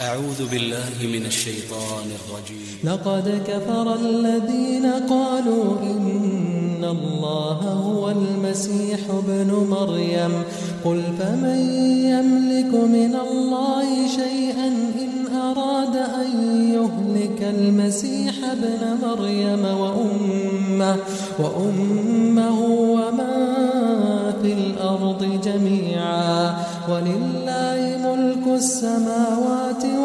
أعوذ بالله من الشيطان الرجيم. لقد كفر الذين قالوا إن الله هو المسيح ابن مريم. قل فمن يملك من الله شيئا إن أراد أن يهلك المسيح ابن مريم وأمه, وأمه ومن في الأرض جميعا. ولله ملك السماوات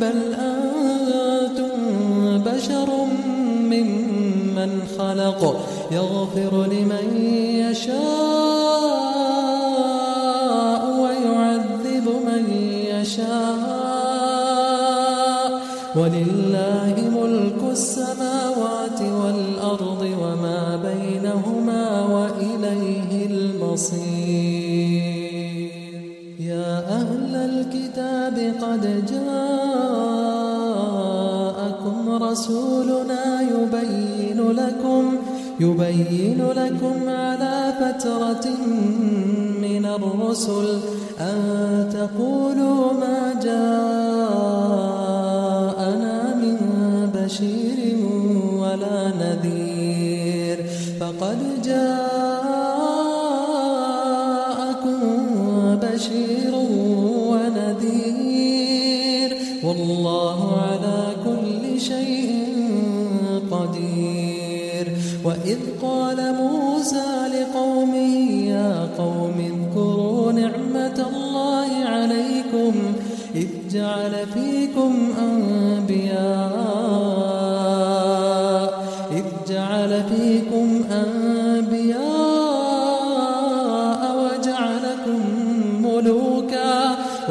بل أنتم بشر ممن خلق. يغفر لمن يشاء. يا أهل الكتاب قد جاءكم رسولنا يبين لكم يبين لكم على فترة من الرسل أن تقولوا ما جاءنا بشير ونذير والله على كل شيء قدير وإذ قال موسى لقومه يا قوم اذكروا نعمة الله عليكم إذ جعل فيكم أنبياء إذ جعل فيكم أنبياء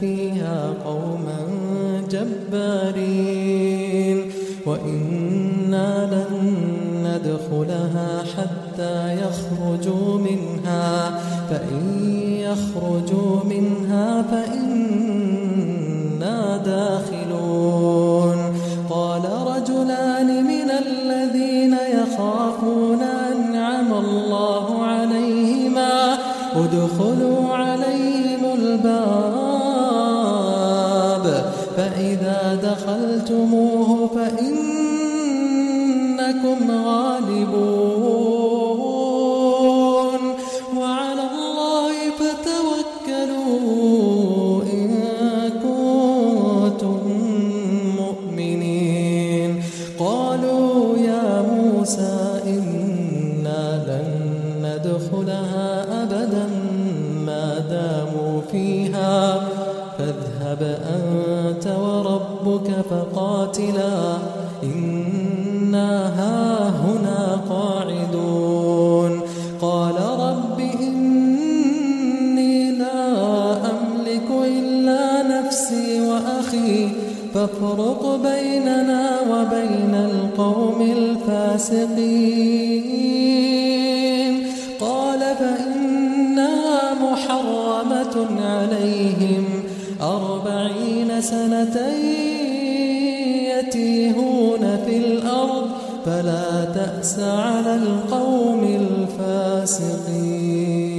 فيها قوما جبارين وإنا لن ندخلها حتى يخرجوا منها فإن يخرجوا منها فإنا داخلون. قال رجلان من الذين يخافون أنعم الله عليهما ادخلوا عليهم دخلتموه فإنكم غالبون. فاذهب أنت وربك فقاتلا إنا هاهنا قاعدون. قال رب إني لا أملك إلا نفسي وأخي فافرق بيننا وبين القوم الفاسقين. قال فإنها محرمة عليهم أربعين سنة يتيهون في الأرض فلا تأس على القوم الفاسقين.